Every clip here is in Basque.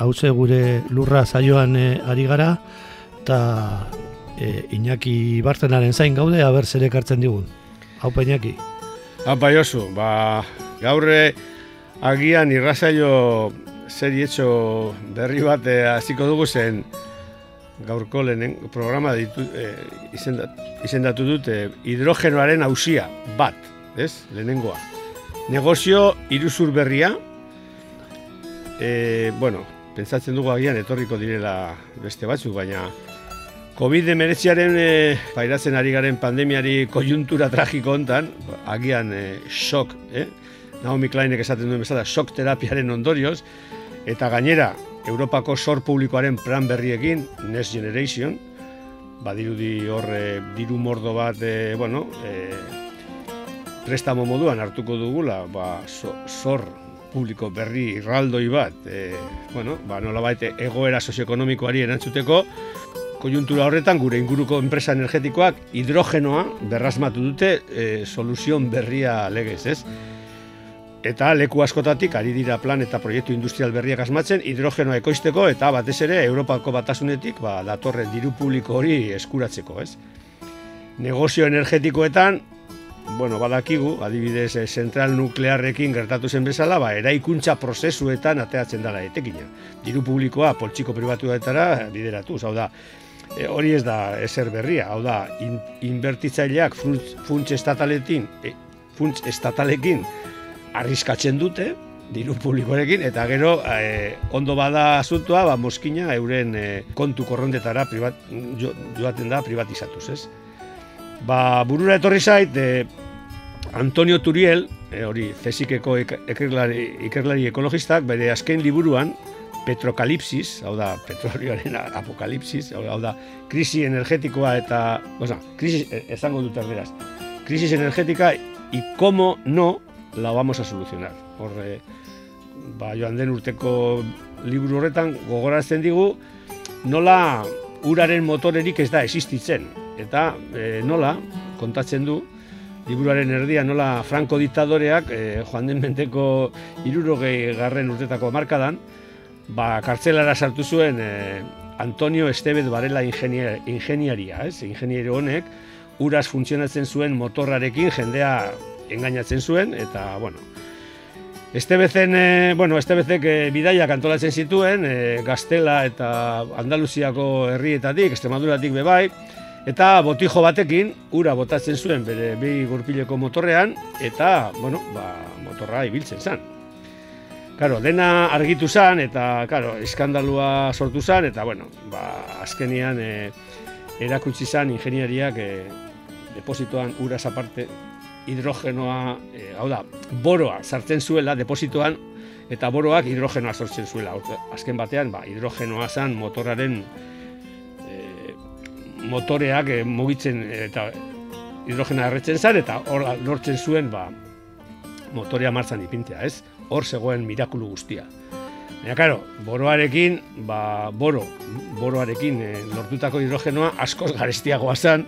hauze gure lurra zaioan e, ari gara, eta e, Iñaki Bartenaren zain gaude, haber zer ekartzen digun. Haupa Iñaki. Haupa Josu, ba, gaurre agian irrazaio zer etxo berri bat hasiko dugu zen gaurko lehenen programa ditu, e, izendatu dute hidrogenoaren hausia bat, ez, lehenengoa. Negozio iruzur berria, e, bueno, pentsatzen dugu agian etorriko direla beste batzuk, baina COVID-19 e, pairatzen ari garen pandemiari kojuntura tragiko hontan, agian e, shock, eh? Naomi Kleinek esaten duen bezala, shock terapiaren ondorioz, eta gainera, Europako sor publikoaren plan berriekin, Next Generation, badirudi hor e, diru mordo bat, e, bueno, e, prestamo moduan hartuko dugula, ba, sor publiko berri irraldoi bat, e, bueno, ba, nola baite egoera sozioekonomikoari erantzuteko, kojuntura horretan gure inguruko enpresa energetikoak hidrogenoa berrasmatu dute e, soluzion berria legez, ez? Eta leku askotatik ari dira plan eta proiektu industrial berriak asmatzen hidrogenoa ekoizteko eta batez ere Europako batasunetik ba, datorren diru publiko hori eskuratzeko, ez? Negozio energetikoetan, bueno, badakigu, adibidez, eh, zentral nuklearrekin gertatu zen bezala, ba, eraikuntza prozesuetan ateatzen dela etekina. Diru publikoa poltsiko pribatuetara bideratu, hau da, e, hori ez da eser berria, hau da, in, inbertitzaileak funts estataletin, e, funts estatalekin arriskatzen dute, diru publikoarekin, eta gero e, ondo bada asuntua, ba, moskina euren e, kontu korrondetara privat, jo, joaten da privatizatuz, ez? Ba, burura etorri zait, e, Antonio Turiel, e, hori zesikeko ikerlari, ikerlari ekologistak, bere azken liburuan, Petrokalipsis, hau da, petrolioaren apokalipsis, hau da, krisi energetikoa eta, oza, krisi, esango dut erderaz, krisis energetika y cómo no la vamos a solucionar. Horre, ba, joan den urteko liburu horretan gogorazten digu nola uraren motorerik ez da existitzen. Eta e, nola, kontatzen du, liburuaren erdia nola Franco diktadoreak e, joan den menteko irurogei garren urtetako markadan, ba, kartzelara sartu zuen e, Antonio Estebez Barela ingenier, ingeniaria, ez? ingeniero honek, uraz funtzionatzen zuen motorrarekin jendea engainatzen zuen, eta, bueno, Estebezen, e, bueno, Estebezek e, bidaiak antolatzen zituen, e, Gaztela eta Andaluziako herrietatik, Extremaduratik bebai, eta botijo batekin, ura botatzen zuen bere bi gurpileko motorrean, eta, bueno, ba, motorra ibiltzen zen. Karo, dena argitu zen, eta, karo, eskandalua sortu zen, eta, bueno, ba, azkenian e, erakutsi zen ingeniariak e, depositoan uraz aparte hidrogenoa, e, hau da, boroa sartzen zuela depositoan eta boroak hidrogenoa sortzen zuela. Azken batean, ba, hidrogenoa zan motoraren e, motoreak e, mugitzen eta hidrogena erretzen zan eta hor lortzen zuen ba, motorea martzan ipintea, ez? Hor zegoen mirakulu guztia. Baina, karo, boroarekin, ba, boro, boroarekin e, lortutako hidrogenoa askoz garestiagoa zan,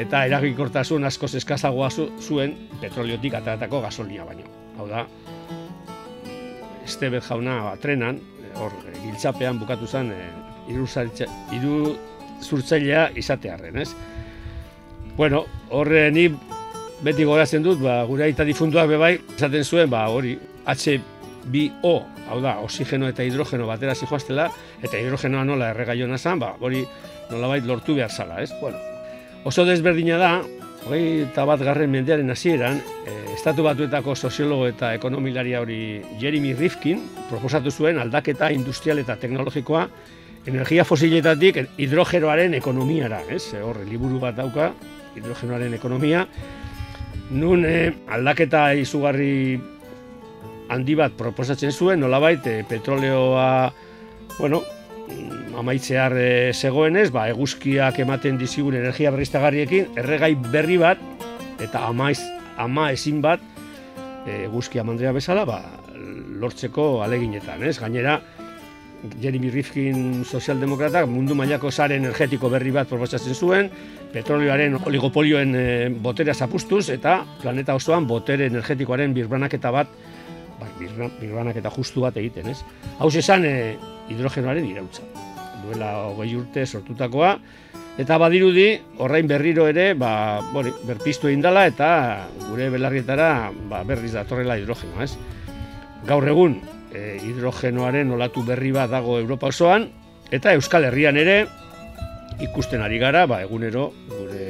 eta eragikortasun asko eskazagoa zuen petroliotik ateratako gasolia baino. Hau da, Estebet jauna ba, trenan, hor, giltzapean bukatu zen, e, iru zurtzailea izatearen, ez? Bueno, horre ni beti gorazen dut, ba, gure aita difunduak bebai, esaten zuen, ba, hori, H bi O, hau da, oxigeno eta hidrogeno batera zijoaztela, eta hidrogenoa nola erregaiona zan, ba, hori nolabait lortu behar zala, ez? Bueno, oso desberdina da, hori eta bat garren mendearen hasieran, e, estatu batuetako soziologo eta ekonomilaria hori Jeremy Rifkin proposatu zuen aldaketa industrial eta teknologikoa energia fosiletatik hidrogenoaren ekonomiara, ez? Horre, liburu bat dauka, hidrogenoaren ekonomia, nun eh, aldaketa izugarri handi bat proposatzen zuen, nolabait, e, petroleoa, bueno, mm, amaitzear e, zegoenez, ba, eguzkiak ematen dizigun energia berriztagarriekin, erregai berri bat, eta amaiz, ama ezin bat, e, eguzkia mandrea bezala, ba, lortzeko aleginetan, ez? Gainera, Jeremy Rifkin sozialdemokratak mundu mailako sare energetiko berri bat proposatzen zuen, petrolioaren oligopolioen e, boterea zapustuz, eta planeta osoan botere energetikoaren birbanaketa bat bai, birbanak eta justu bat egiten, ez? Hau esan e, hidrogenoaren irautza. Duela hogei urte sortutakoa, eta badirudi, horrein berriro ere, ba, bori, berpiztu egin dela, eta gure belarrietara ba, berriz datorrela hidrogenoa, ez? Gaur egun, e, hidrogenoaren olatu berri bat dago Europa osoan, eta Euskal Herrian ere, ikusten ari gara, ba, egunero, gure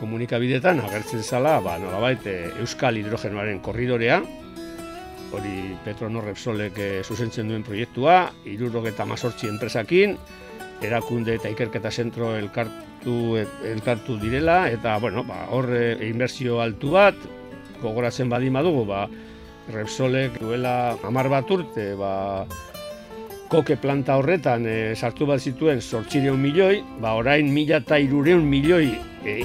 komunikabidetan agertzen zala, ba, nolabait, e, Euskal hidrogenoaren korridorea, hori Petronor Repsolek e, zuzentzen duen proiektua, irurrok eta mazortzi enpresakin, erakunde eta ikerketa zentro elkartu, elkartu direla, eta bueno, ba, hor e, inbertsio altu bat, gogoratzen badi madugu, ba, Repsolek duela amar bat urte, ba, koke planta horretan e, sartu bat zituen sortxireun milioi, ba, orain mila eta irureun milioi, e,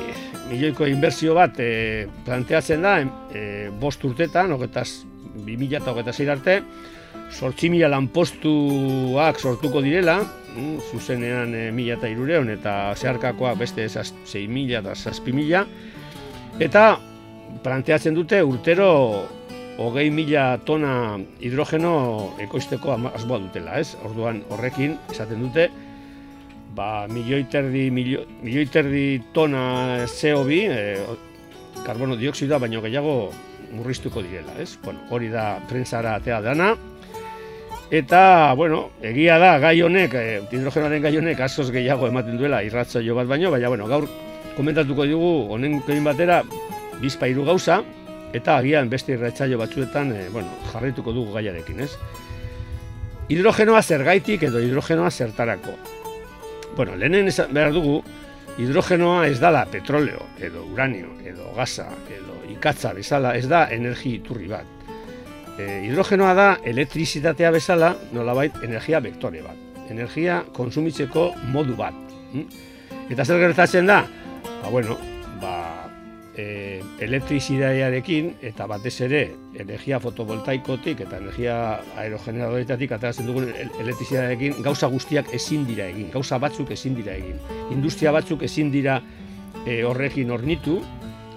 milioiko inbertsio bat e, planteatzen da, e, bost urtetan, oketaz 2006 arte, sortzi mila lanpostuak sortuko direla, mm, zuzenean e, mila eta irureon, eta zeharkakoak beste zei mila eta zazpi mila, eta planteatzen dute urtero hogei mila tona hidrogeno ekoizteko asboa dutela, ez? Orduan horrekin esaten dute, ba, milioi terdi, milioi, terdi tona CO2, e, karbono dioksidoa, baino gehiago murriztuko direla, ez? Bueno, hori da prentsara atea dana. Eta, bueno, egia da gai honek, e, hidrogenoaren gai honek asoz gehiago ematen duela irratzaio bat baino, baina bueno, gaur komentatuko dugu honen kein batera bizpa hiru gauza eta agian beste irratzaio batzuetan, e, bueno, jarraituko dugu gaiarekin, ez? Hidrogenoa zergaitik edo hidrogenoa zertarako. Bueno, lehenen behar dugu, hidrogenoa ez dala petroleo, edo uranio, edo gaza, edo ikatza bezala, ez da energi iturri bat. E, hidrogenoa da elektrizitatea bezala, nolabait energia vektore bat. Energia konsumitzeko modu bat. Hm? Eta zer gertatzen da? Ba, bueno, e, elektrizitatearekin eta batez ere energia fotovoltaikotik eta energia aerogeneradoretatik ateratzen dugun elektrizitatearekin gauza guztiak ezin dira egin, gauza batzuk ezin dira egin. Industria batzuk ezin dira e, horrekin ornitu,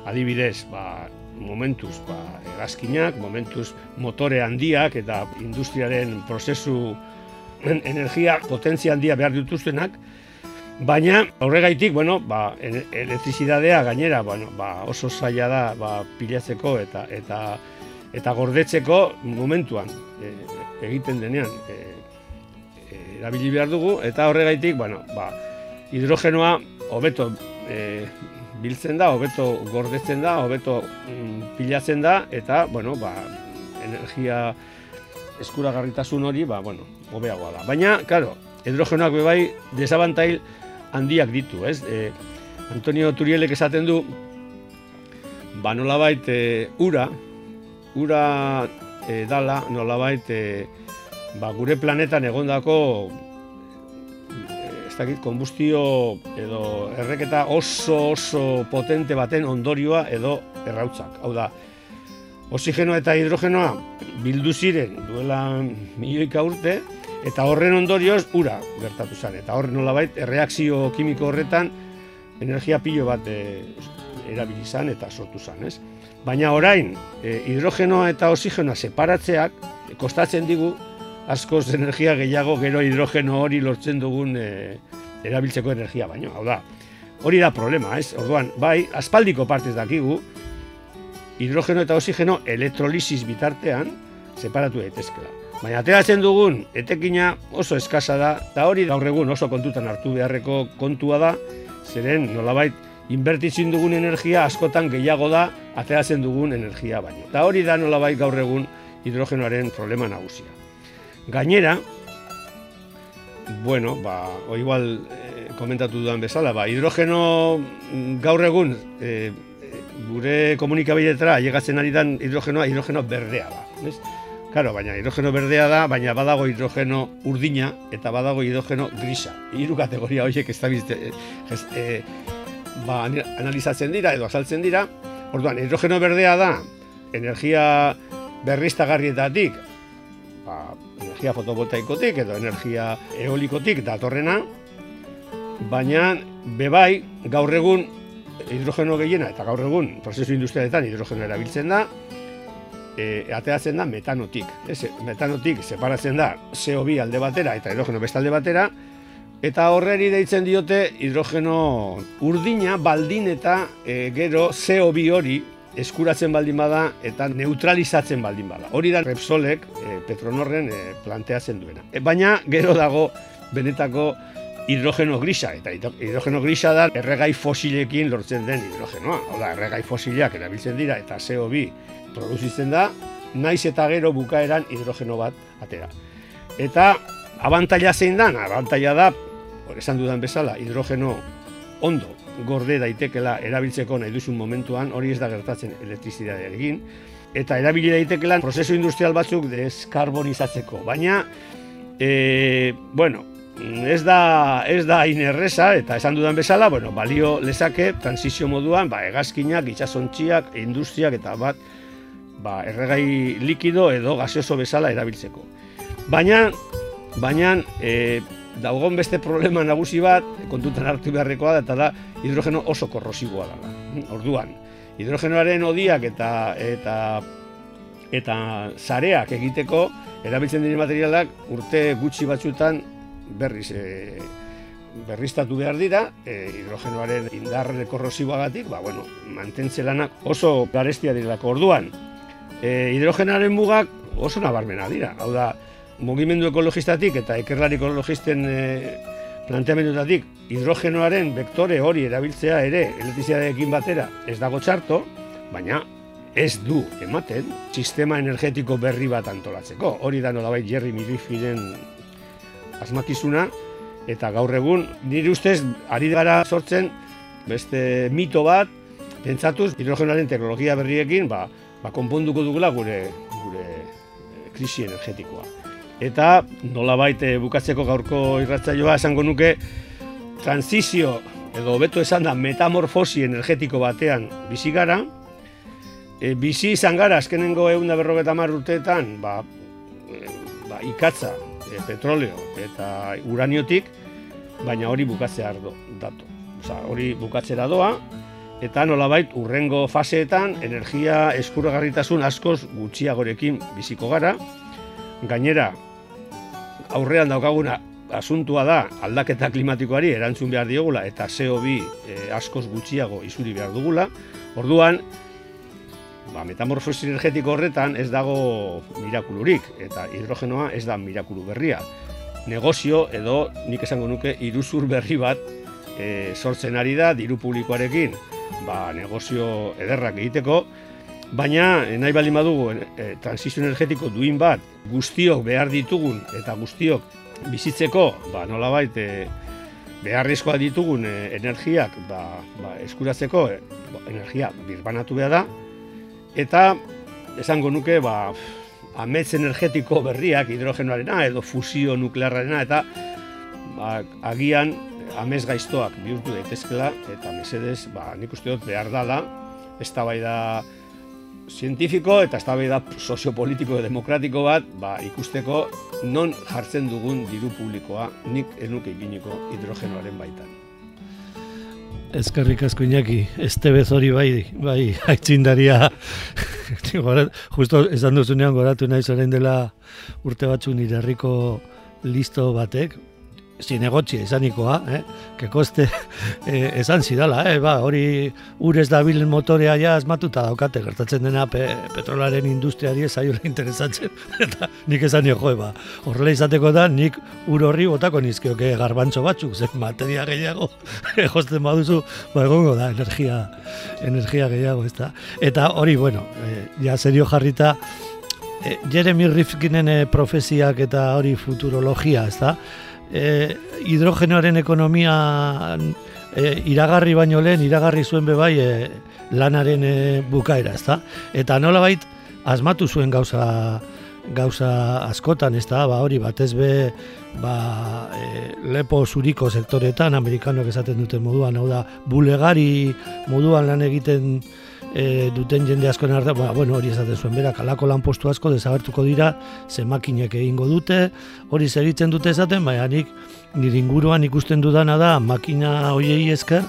adibidez, ba, momentuz ba, egazkinak, momentuz motore handiak eta industriaren prozesu energia potentzia handia behar dituztenak, baina horregaitik, bueno, ba, elektrizidadea gainera, bueno, ba, oso zaila da ba, pilatzeko eta eta eta gordetzeko momentuan e, egiten denean e, e, erabili behar dugu eta horregaitik, bueno, ba, hidrogenoa hobeto e, biltzen da, hobeto gordetzen da, hobeto mm, pilatzen da eta bueno, ba, energia eskuragarritasun hori, ba bueno, hobeagoa da. Baina, claro, hidrogenoak be bai desabantail handiak ditu, ez? E, Antonio Turielek esaten du ba nolabait e, ura ura e, dala nolabait e, ba, gure planetan egondako ez dakit, konbustio edo erreketa oso oso potente baten ondorioa edo errautzak. Hau da, oxigeno eta hidrogenoa bildu ziren duela milioika urte, eta horren ondorioz ura gertatu zen. Eta horren nolabait, erreakzio kimiko horretan energia pilo bat e, erabili eta sortu zen, ez? Baina orain, e, hidrogenoa eta oxigenoa separatzeak, kostatzen digu, askoz energia gehiago gero hidrogeno hori lortzen dugun e, erabiltzeko energia baino. Hau da, hori da problema, ez? Orduan, bai, aspaldiko partez dakigu, hidrogeno eta oxigeno elektrolisis bitartean, separatu daitezkela. Baina ateratzen dugun etekina oso eskasa da, eta hori gaur egun oso kontutan hartu beharreko kontua da, zeren nolabait inbertitzen dugun energia askotan gehiago da ateratzen dugun energia baino. Eta hori da nolabait gaur egun hidrogenoaren problema nagusia. Gainera, bueno, ba, o igual eh, komentatu dudan bezala, ba, hidrogeno mm, gaur egun eh, gure komunikabidetara llegatzen ari dan hidrogenoa, hidrogeno berdea da. Ez? Claro, baina hidrogeno berdea da, baina badago hidrogeno urdina eta badago hidrogeno grisa. Hiru kategoria horiek ez da bizte, eh, ba, analizatzen dira edo azaltzen dira. Orduan, hidrogeno berdea da energia berriztagarrietatik, ba, energia fotovoltaikotik edo energia eolikotik datorrena, baina bebai gaur egun hidrogeno gehiena eta gaur egun prozesu industrialetan hidrogeno erabiltzen da, e, ateatzen da metanotik. Ez, metanotik separatzen da CO2 alde batera eta hidrogeno beste alde batera, eta horreri deitzen diote hidrogeno urdina baldin eta e, gero CO2 hori eskuratzen baldin bada eta neutralizatzen baldin bada. Hori da Repsolek e, Petronorren e, planteatzen duena. E, baina gero dago benetako hidrogeno grisa, eta hidrogeno grisa da erregai fosilekin lortzen den hidrogenoa. Hau da, erregai fosilak erabiltzen dira eta CO2 produzitzen da, naiz eta gero bukaeran hidrogeno bat atera. Eta abantaila zein da? Abantaila da, esan dudan bezala, hidrogeno ondo gorde daitekela erabiltzeko nahi duzun momentuan, hori ez da gertatzen egin, eta erabili daitekela prozesu industrial batzuk deskarbonizatzeko. Baina, e, bueno, ez da, ez da inerreza, eta esan dudan bezala, bueno, balio lezake, transizio moduan, ba, egazkinak, itxasontxiak, industriak, eta bat, ba, erregai likido edo gaseoso bezala erabiltzeko. Baina, baina, e, daugon beste problema nagusi bat, kontutan hartu beharrekoa da, eta da hidrogeno oso korrosiboa da. Orduan, hidrogenoaren odiak eta eta eta zareak egiteko erabiltzen diren materialak urte gutxi batzutan berriz e, berriztatu behar dira, e, hidrogenoaren indarre korrosiboagatik, ba, bueno, mantentzelanak oso garestia direlako orduan. E, hidrogenoaren mugak oso nabarmena dira, hau da, mugimendu ekologistatik eta ikerlari ekologisten e, planteamendutatik hidrogenoaren vektore hori erabiltzea ere elektriziadeekin batera ez dago txarto, baina ez du ematen sistema energetiko berri bat antolatzeko. Hori da nolabait Jerry Mirifiren asmakizuna eta gaur egun nire ustez ari gara sortzen beste mito bat pentsatuz hidrogenoaren teknologia berriekin ba, ba konponduko dugula gure gure krisi energetikoa. Eta nola baite bukatzeko gaurko irratzaioa esango nuke transizio edo beto esan da metamorfosi energetiko batean bizi gara. E, bizi izan gara azkenengo egun da berrogeta urteetan ba, e, ba, ikatza, e, petroleo eta uraniotik, baina hori bukatzea ardo datu. Osa, hori bukatzera doa, eta nolabait urrengo faseetan energia eskuragarritasun askoz gutxiagorekin biziko gara, Gainera, aurrean daukaguna asuntua da aldaketa klimatikoari erantzun behar diogula eta CO2 e, askoz gutxiago isuri behar dugula. Orduan, ba, metamorfosi energetiko horretan ez dago mirakulurik eta hidrogenoa ez da mirakulu berria. Negozio edo nik esango nuke iruzur berri bat e, sortzen ari da diru publikoarekin ba, negozio ederrak egiteko, Baina, eh, nahi baldin badugu, e, transizio energetiko duin bat, guztiok behar ditugun eta guztiok bizitzeko, ba, nola bait, e, beharrizkoa ditugun energiak ba, ba, eskuratzeko, ba, energia birbanatu behar da, eta esango nuke, ba, amets energetiko berriak, hidrogenoarena edo fusio nuklearrarena, eta ba, agian amez gaiztoak bihurtu daitezkela, eta mesedez, ba, nik uste dut behar dala, ez da bai da, zientifiko eta eztabaida soziopolitiko demokratiko bat ba, ikusteko non jartzen dugun diru publikoa nik enuke ipiniko hidrogenoaren baitan. Ezkerrik asko inaki, ez hori bai, bai, haitzindaria, justo esan duzunean goratu nahi zoren dela urte batzu nire herriko listo batek, zinegotxia izanikoa, eh? que koste eh, esan zidala, eh? ba, hori urez da bil motorea ja asmatuta daukate, gertatzen dena pe, petrolaren industriari ez aiola interesatzen, eta nik esan nio, joe, ba, horrela izateko da, nik ur horri botako nizkioke garbantzo batzuk, zen materia gehiago, josten baduzu, ba, egongo da, energia, energia gehiago, ez da. Eta hori, bueno, eh, ja serio jarrita, eh, Jeremy Rifkinen eh, profeziak eta hori futurologia, ez da? E, hidrogenoaren ekonomia e, iragarri baino lehen, iragarri zuen bebai e, lanaren e, bukaera, ezta? Eta nola bait, asmatu zuen gauza gauza askotan, ez da, ba, hori batez be, ba, e, lepo zuriko sektoretan, amerikanoak esaten duten moduan, hau da, bulegari moduan lan egiten e, duten jende askoen artean, ba, bueno, hori esaten zuen berak, alako lanpostu asko desagertuko dira, zemakinek egingo dute, hori segitzen dute esaten, baina nik nire inguruan ikusten dudana da, makina hoiei esker,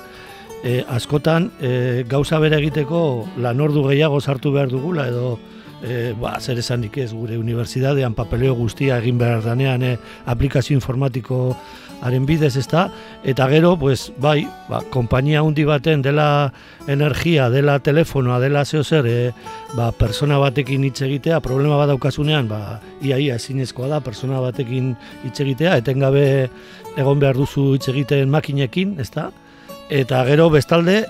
e, askotan e, gauza bere egiteko lanordu gehiago sartu behar dugula, edo e, ba, zer esanik ez gure unibertsitatean papeleo guztia egin behar danean e, aplikazio informatiko haren bidez ez da, eta gero, pues, bai, ba, kompainia hundi baten dela energia, dela telefonoa, dela zeo zer, e, ba, persona batekin hitz egitea, problema bat daukasunean, ba, ia, ia, ezinezkoa da, persona batekin hitz egitea, etengabe egon behar duzu hitz egiten makinekin, ez da? Eta gero, bestalde,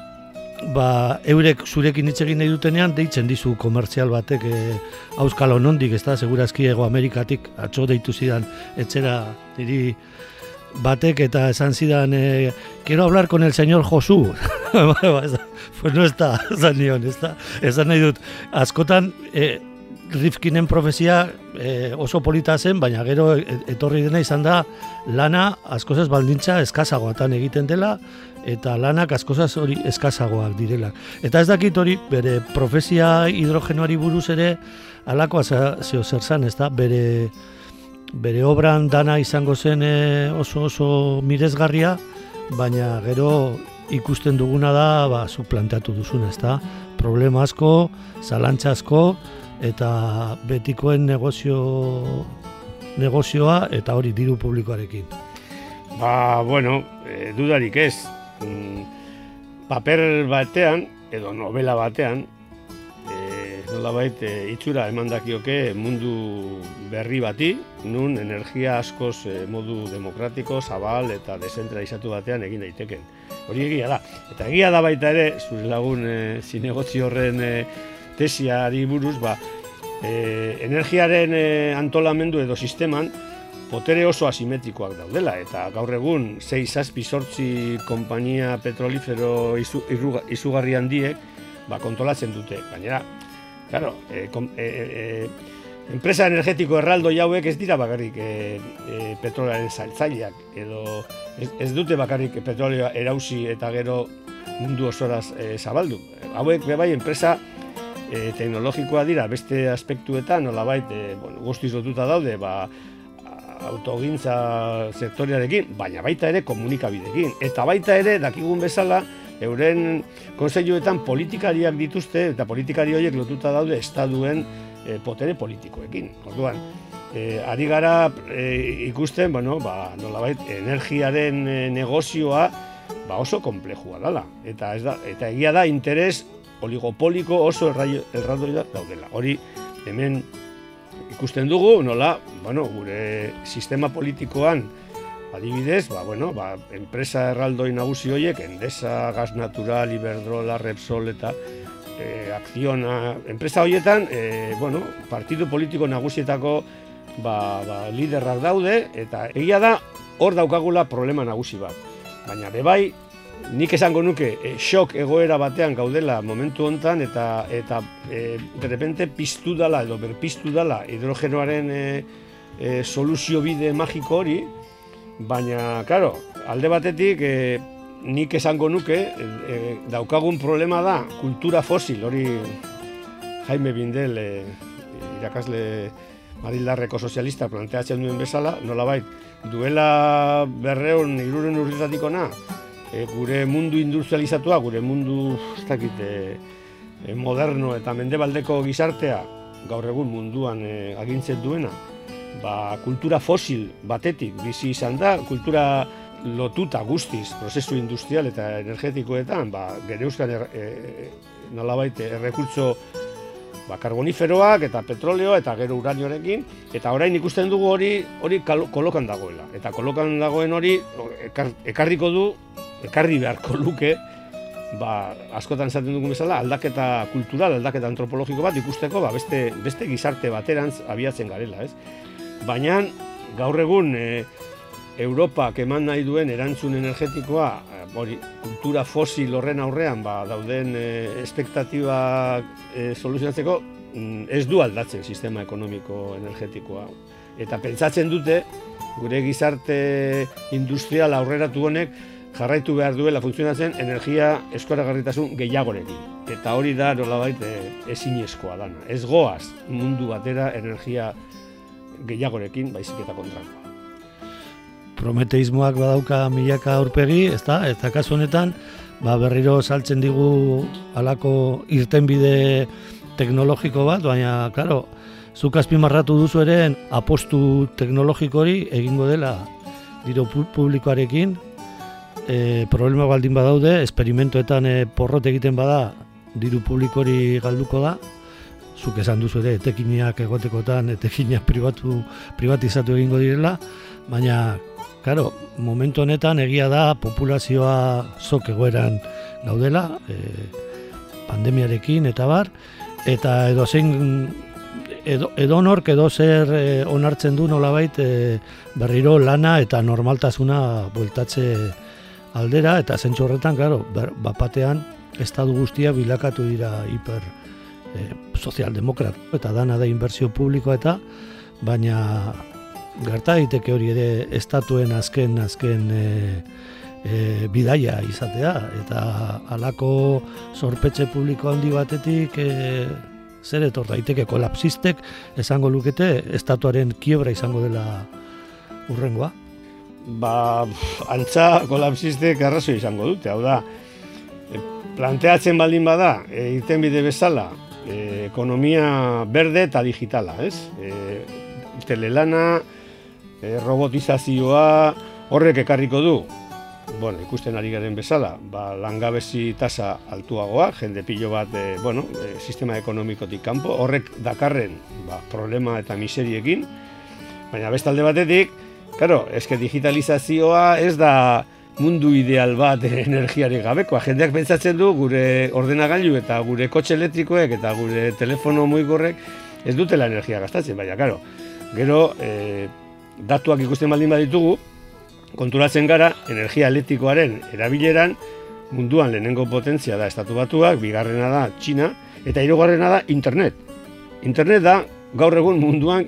ba, eurek zurekin hitz egin nahi dutenean, deitzen dizu komertzial batek e, auskalo nondik, ez da, segurazki ego Amerikatik, atxo deitu zidan, etxera, niri, batek eta esan zidan eh, quiero hablar con el señor Josu. Pues no está esan nion, da. Esan nahi dut, askotan eh, Rifkinen profezia eh, oso polita zen, baina gero etorri dena izan da lana askozaz baldintza eskazagoatan egiten dela eta lanak askozaz hori eskazagoak direla. Eta ez dakit hori bere profezia hidrogenoari buruz ere alakoa zeo zer zan, ez da, bere bere obran dana izango zen e, oso oso mirezgarria, baina gero ikusten duguna da, ba, zu planteatu duzun, ez da? Problema asko, zalantza asko, eta betikoen negozio negozioa eta hori diru publikoarekin. Ba, bueno, e, dudarik ez. Mm, paper batean, edo novela batean, nolabait e, itxura eman dakioke mundu berri bati, nun energia askoz e, modu demokratiko, zabal eta desentralizatu batean egin daiteken. Hori egia da. Eta egia da baita ere, zure lagun e, zinegotzi horren e, tesiari buruz, ba, e, energiaren e, antolamendu edo sisteman, potere oso asimetrikoak daudela, eta gaur egun 6 zazpi sortzi kompainia petrolifero izu, izugarri handiek, ba, kontolatzen dute. Gainera, Claro, eh, eh, eh, enpresa energetiko erraldo jauek ez dira bakarrik eh, eh, petrolaren saltzaileak edo ez, ez dute bakarrik petrolioa erausi eta gero mundu osoraz eh, zabaldu. Hauek bai enpresa eh, teknologikoa dira beste aspektuetan nolabait eh, bueno, guztiz lotuta daude, ba autogintza sektoriarekin, baina baita ere komunikabidekin. Eta baita ere, dakigun bezala, euren konseiluetan politikariak dituzte eta politikari horiek lotuta daude estaduen e, potere politikoekin. Orduan, e, ari gara e, ikusten, bueno, ba, nolabait, energiaren e, negozioa ba oso komplejua dela. Eta, ez da, eta egia da interes oligopoliko oso erraldoi daudela. Hori hemen ikusten dugu, nola, bueno, gure sistema politikoan Adibidez, ba, bueno, ba, enpresa erraldoi nagusi horiek, Endesa, Gas Natural, Iberdrola, Repsol eta e, Akziona, enpresa horietan, e, bueno, partidu politiko nagusietako ba, ba, liderrak daude, eta egia da, hor daukagula problema nagusi bat. Baina, bebai, nik esango nuke, e, xok egoera batean gaudela momentu hontan eta eta e, de repente piztu dala edo berpiztu dala hidrogenoaren e, e, soluzio bide magiko hori, Baina, claro, alde batetik e, nik esango nuke e, daukagun problema da kultura fosil, hori Jaime Bindel e, irakasle Madildarreko sozialista planteatzen duen bezala, nolabait, duela berreun iruren urritatik ona, e, gure mundu industrializatua, gure mundu ez dakit, e, moderno eta mendebaldeko gizartea gaur egun munduan e, agintzen duena, ba, kultura fosil batetik bizi izan da, kultura lotuta guztiz prozesu industrial eta energetikoetan, ba, gere euskan er, e, nolabait errekurtso ba, karboniferoak eta petroleo eta gero uranioarekin eta orain ikusten dugu hori hori kolokan dagoela eta kolokan dagoen hori ekar, ekarriko du ekarri beharko luke ba, askotan esaten dugu bezala aldaketa kultural, aldaketa antropologiko bat ikusteko ba, beste, beste gizarte baterantz abiatzen garela, ez? Baina gaur egun e, Europak eman nahi duen erantzun energetikoa, e, hori, kultura fosil horren aurrean ba, dauden e, espektatibak e, soluzionatzeko, mm, ez du aldatzen sistema ekonomiko energetikoa. Eta pentsatzen dute, gure gizarte industrial aurreratu honek, jarraitu behar duela funtzionatzen energia eskoragarritasun gehiagorekin. Eta hori da nolabait e, ezinezkoa dana. Ez goaz mundu batera energia gehiagorekin baizik eta kontrakoa. Prometeismoak badauka milaka aurpegi, ez da? Eta kasu honetan, ba, berriro saltzen digu alako irtenbide teknologiko bat, baina, klaro, zuk azpimarratu duzu ere apostu teknologikori egingo dela diro publikoarekin, e, problema baldin badaude, esperimentoetan e, porrot egiten bada, diru publikori galduko da, zuk esan duzu ere, etekiniak egotekotan, etekiniak pribatu, privatizatu egingo direla, baina, karo, momentu honetan egia da populazioa zok egoeran gaudela, e, pandemiarekin eta bar, eta edo zein edo, edo edo zer e, onartzen du nolabait e, berriro lana eta normaltasuna bueltatze aldera eta zentsu horretan, claro, bapatean estadu guztia bilakatu dira hiper e, sozialdemokrat. Eta dana da inbertsio publikoa eta baina gerta daiteke hori ere estatuen azken azken e, e, bidaia izatea. Eta halako sorpetxe publiko handi batetik e, zer etor daiteke? Kolapsistek esango lukete estatuaren kiebra izango dela urrengoa ba, antza kolapsiste arrazo izango dute, hau da, e, planteatzen baldin bada, e, irten bide bezala, e, ekonomia berde eta digitala, ez? E, telelana, e, robotizazioa, horrek ekarriko du, bueno, ikusten ari garen bezala, ba, langabezi tasa altuagoa, jende pilo bat, e, bueno, e, sistema ekonomikotik kanpo, horrek dakarren ba, problema eta miseriekin, baina bestalde batetik, Claro, eske digitalizazioa ez da mundu ideal bat energiari gabekoa. Jendeak pentsatzen du gure ordenagailu eta gure kotxe elektrikoek eta gure telefono muigorrek ez dutela energia gastatzen, baina, claro, gero e, datuak ikusten baldin baditugu, konturatzen gara energia elektrikoaren erabileran munduan lehenengo potentzia da estatu batuak, bigarrena da Txina, eta hirugarrena da internet. Internet da gaur egun munduan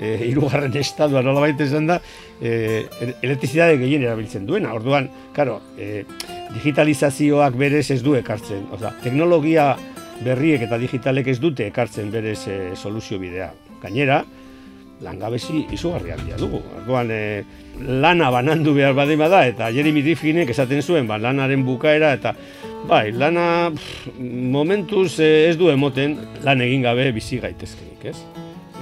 e, irugarren estadua nola baita esan da, e, elektrizidade gehien erabiltzen duena. Orduan, karo, e, digitalizazioak berez ez du ekartzen. Oza, teknologia berriek eta digitalek ez dute ekartzen berez e, soluzio bidea. Gainera, langabezi izugarri handia dugu. Orduan, e, lana banandu behar badima da, eta Jeremy Rifkinek esaten zuen, ba, lanaren bukaera, eta bai, lana pff, momentuz ez du emoten lan egin gabe bizi gaitezkenik, ez?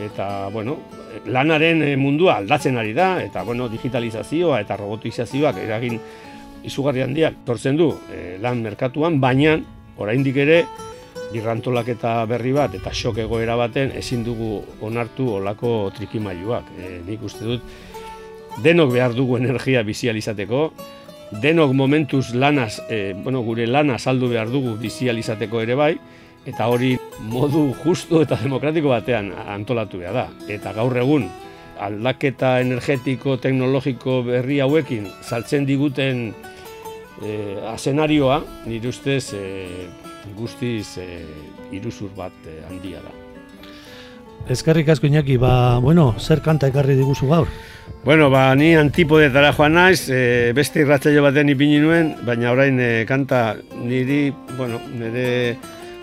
Eta, bueno, lanaren eh, mundua aldatzen ari da, eta bueno, digitalizazioa eta robotizazioak eragin izugarri handiak tortzen du e, lan merkatuan, baina oraindik ere birrantolak eta berri bat eta xok egoera baten ezin dugu onartu olako trikimailuak. E, nik uste dut denok behar dugu energia bizializateko, denok momentuz lanaz, e, bueno, gure lana saldu behar dugu bizializateko ere bai, eta hori modu justu eta demokratiko batean antolatu behar da. Eta gaur egun aldaketa energetiko teknologiko berri hauekin saltzen diguten e, azenarioa, nire ustez e, guztiz e, iruzur bat e, handia da. Ezkerrik asko inaki, ba, bueno, zer kanta ekarri diguzu gaur? Bueno, ba, ni antipodetara joan naiz, e, beste irratzaio baten ipini nuen, baina orain e, kanta niri, bueno, nire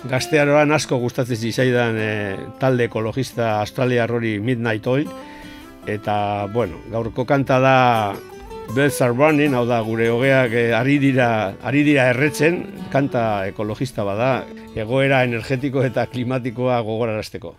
gaztearoan asko gustatzen zizaidan e, talde ekologista Australia hori Midnight Oil eta bueno, gaurko kanta da Birds are running, hau da gure hogeak e, ari dira ari dira erretzen, kanta ekologista bada, egoera energetiko eta klimatikoa gogorarazteko.